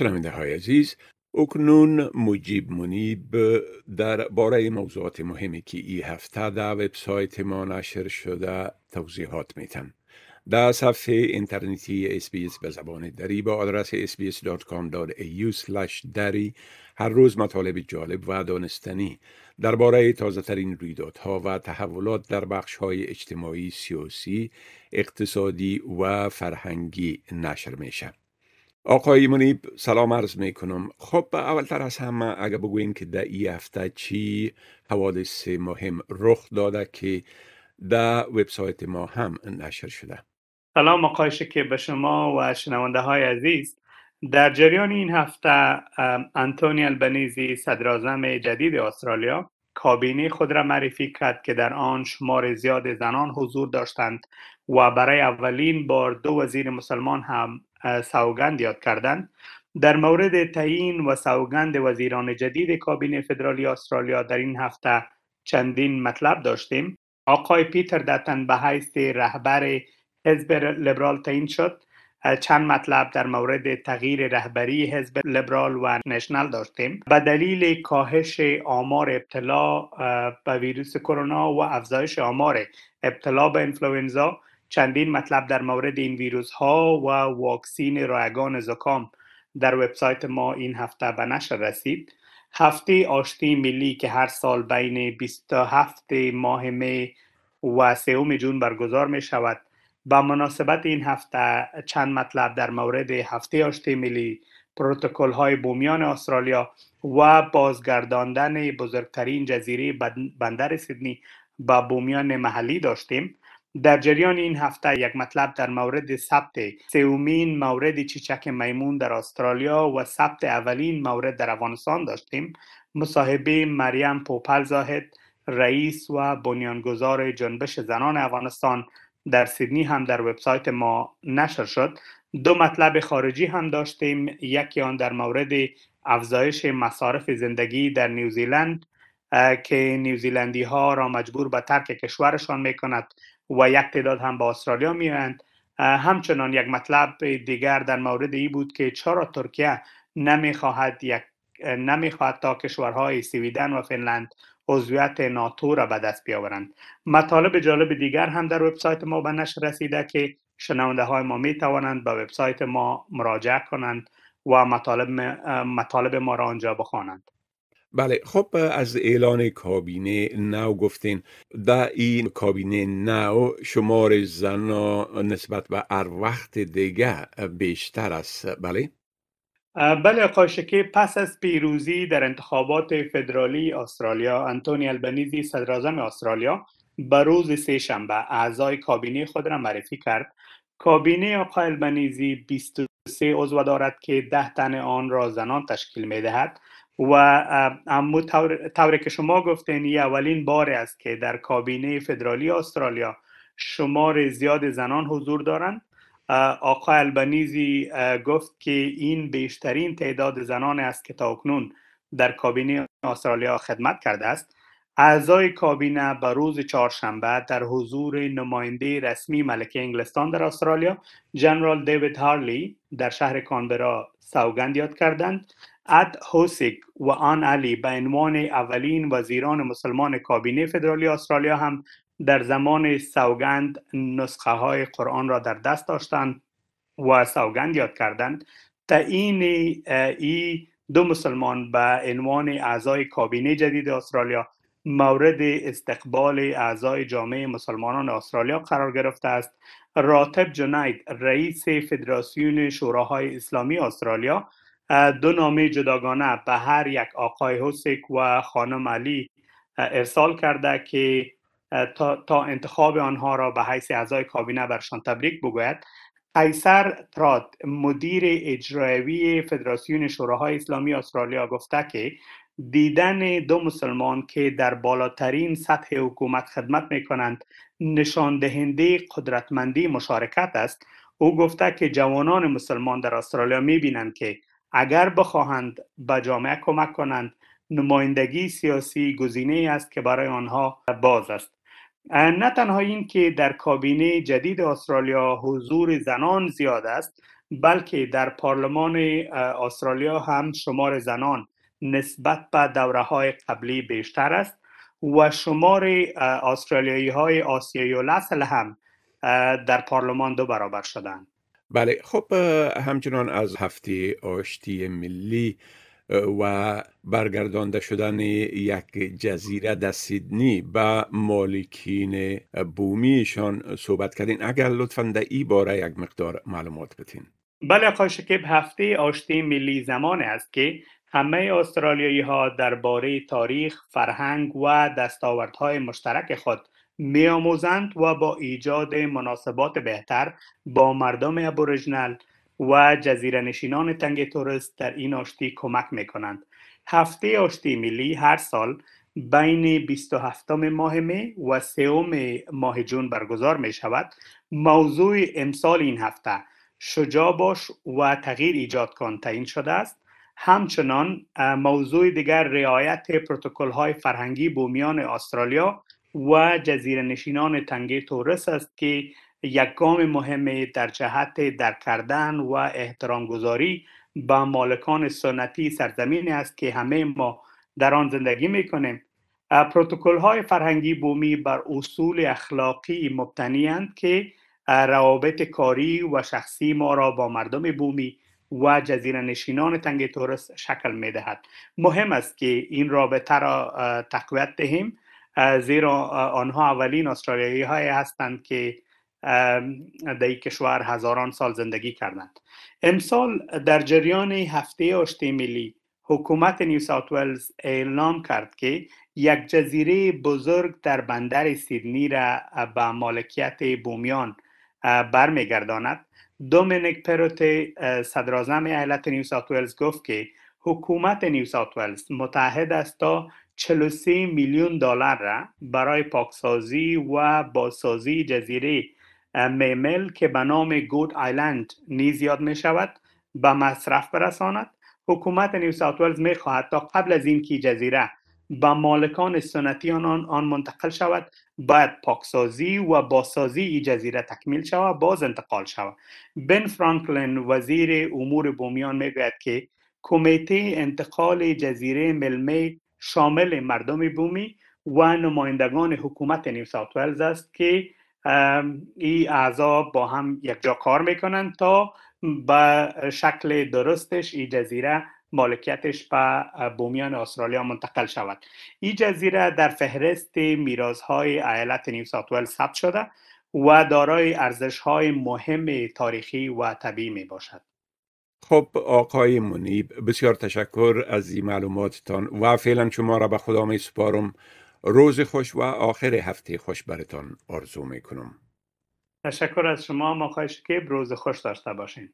شنونده های عزیز اکنون مجیب منیب در باره موضوعات مهمی که ای هفته در وبسایت ما نشر شده توضیحات میتم در صفحه اینترنتی اسپیس به زبان دری با آدرس sbs.com.au دری هر روز مطالب جالب و دانستنی درباره تازه ترین رویدادها و تحولات در بخش های اجتماعی، سیاسی، اقتصادی و فرهنگی نشر میشه. آقای منیب سلام عرض می کنم خب اولتر از همه اگه بگوین که در این هفته چی حوادث مهم رخ داده که در وبسایت ما هم نشر شده؟ سلام آقای که به شما و شنونده های عزیز. در جریان این هفته انتونی البنیزی صدراعظم جدید استرالیا کابینه خود را معرفی کرد که در آن شمار زیاد زنان حضور داشتند و برای اولین بار دو وزیر مسلمان هم سوگند یاد کردند در مورد تعیین و سوگند وزیران جدید کابینه فدرالی استرالیا در این هفته چندین مطلب داشتیم. آقای پیتر دتن به حیث رهبر حزب لبرال تعیین شد. چند مطلب در مورد تغییر رهبری حزب لبرال و نشنل داشتیم. به دلیل کاهش آمار ابتلا به ویروس کرونا و افزایش آمار ابتلا به انفلوئنزا چندین مطلب در مورد این ویروس ها و واکسین رایگان زکام در وبسایت ما این هفته به نشر رسید. هفته آشتی ملی که هر سال بین 27 ماه می و 3 جون برگزار می شود. با مناسبت این هفته چند مطلب در مورد هفته آشتی ملی پروتکل های بومیان استرالیا و بازگرداندن بزرگترین جزیره بندر سیدنی با بومیان محلی داشتیم. در جریان این هفته یک مطلب در مورد ثبت سومین مورد چیچک میمون در استرالیا و ثبت اولین مورد در افغانستان داشتیم. مصاحبه مریم پوپل زاهد رئیس و بنیانگذار جنبش زنان افغانستان در سیدنی هم در وبسایت ما نشر شد. دو مطلب خارجی هم داشتیم. یکی آن در مورد افزایش مصارف زندگی در نیوزیلند که نیوزیلندی ها را مجبور به ترک کشورشان می کند و یک تعداد هم به استرالیا میآیند. همچنان یک مطلب دیگر در مورد ای بود که چرا ترکیه نمی‌خواهد یک نمی‌خواهد تا کشورهای سویدن و فنلند عضویت ناتو را به دست بیاورند. مطالب جالب دیگر هم در وبسایت ما به نشر رسیده که شنونده های ما می توانند به وبسایت ما مراجعه کنند و مطالب, مطالب ما را آنجا بخوانند. بله خب از اعلان کابینه نو گفتین. در این کابینه نو شمار زن نسبت به هر وقت دیگه بیشتر است. بله؟ بله آقای شکی پس از پیروزی در انتخابات فدرالی استرالیا انتونی البنیزی صدراعظم استرالیا به روز سه شنبه اعضای کابینه خود را معرفی کرد. کابینه آقای البنیزی 23 عضو دارد که ده تن آن را زنان تشکیل می دهد و طور, که شما گفتین این اولین بار است که در کابینه فدرالی استرالیا شمار زیاد زنان حضور دارند. آقای البنیزی گفت که این بیشترین تعداد زنان است که تا اکنون در کابینه استرالیا خدمت کرده است. اعضای کابینه به روز چهارشنبه در حضور نماینده رسمی ملکه انگلستان در استرالیا جنرال دیوید هارلی در شهر کانبرا سوگند یاد کردند. اد هوسیک و آن علی به عنوان اولین وزیران مسلمان کابینه فدرالی استرالیا هم در زمان سوگند نسخه های قرآن را در دست داشتند و سوگند یاد کردند. تعیین ای دو مسلمان به عنوان اعضای کابینه جدید استرالیا مورد استقبال اعضای جامعه مسلمانان استرالیا قرار گرفته است. راتب جنید رئیس فدراسیون شوراهای اسلامی استرالیا دو نامه جداگانه به هر یک آقای حسک و خانم علی ارسال کرده که تا, تا انتخاب آنها را به حیث اعضای کابینه برشان تبریک بگوید. قیصر تراد مدیر اجرایی فدراسیون شوراهای اسلامی استرالیا گفته که دیدن دو مسلمان که در بالاترین سطح حکومت خدمت می کنند نشان دهنده قدرتمندی مشارکت است. او گفته که جوانان مسلمان در استرالیا می بینند که اگر بخواهند به جامعه کمک کنند نمایندگی سیاسی گزینه است که برای آنها باز است. نه تنها این که در کابینه جدید استرالیا حضور زنان زیاد است بلکه در پارلمان استرالیا هم شمار زنان نسبت به دوره های قبلی بیشتر است و شمار استرالیایی های آسیایی لسل هم در پارلمان دو برابر شدند. بله خب همچنان از هفته آشتی ملی و برگردانده شدن یک جزیره در سیدنی به مالکین بومیشان صحبت کردین. اگر لطفا در ای باره یک مقدار معلومات بتین شکیب هفته آشتی ملی زمان است که همه استرالیایی ها درباره تاریخ، فرهنگ و دستاوردهای مشترک خود می آموزند و با ایجاد مناسبات بهتر با مردم ابوریجنال و جزیره نشینان تنگ تورست در این آشتی کمک می کنند. هفته آشتی ملی هر سال بین 27 ماه می و 3 ماه جون برگزار می شود. موضوع امسال این هفته شجاع باش و تغییر ایجاد کن تعیین شده است. همچنان موضوع دیگر رعایت پروتکل های فرهنگی بومیان استرالیا و جزیره نشینان تنگه تورس است که یک گام مهم در جهت در کردن و احترام گذاری به مالکان سنتی سرزمین است که همه ما در آن زندگی می کنیم پروتکل های فرهنگی بومی بر اصول اخلاقی مبتنی که روابط کاری و شخصی ما را با مردم بومی و جزیره نشینان تنگ تورس شکل می دهد. مهم است که این رابطه را تقویت دهیم. زیرا آنها اولین استرالیایی های هستند که در کشور هزاران سال زندگی کردند. امسال در جریان هفته آشتی ملی حکومت نیو ساوت ولز اعلام کرد که یک جزیره بزرگ در بندر سیدنی را به مالکیت بومیان برمیگرداند. دومینیک پروتت صدراعظم ایالت نیو ساوت ولز گفت که حکومت نیو ساوت ولز متحد است تا 43 میلیون دلار را برای پاکسازی و بازسازی جزیره میمل که به نام گوت آیلند نیز یاد می شود به مصرف برساند. حکومت نیو ساوت ولز می خواهد تا قبل از اینکه جزیره به مالکان سنتی آن آن منتقل شود. باید پاکسازی و بازسازی این جزیره تکمیل شود باز انتقال شود. بن فرانکلین وزیر امور بومیان می‌گوید که کمیته انتقال جزیره ملمی شامل مردم بومی و نمایندگان حکومت نیو ساوت ولز است که این اعضا با هم یک جا کار می‌کنند تا به شکل درستش این جزیره مالکیتش به بومیان استرالیا منتقل شود. این جزیره در فهرست میراث های ایالت نیو ساوت ولز ثبت شده و دارای ارزش های مهم تاریخی و طبیعی می باشد خب آقای منیب بسیار تشکر از این معلوماتتان و فعلا شما را به خدا می سپارم روز خوش و آخر هفته خوش برتان آرزو می کنم تشکر از شما ما که روز خوش داشته باشین.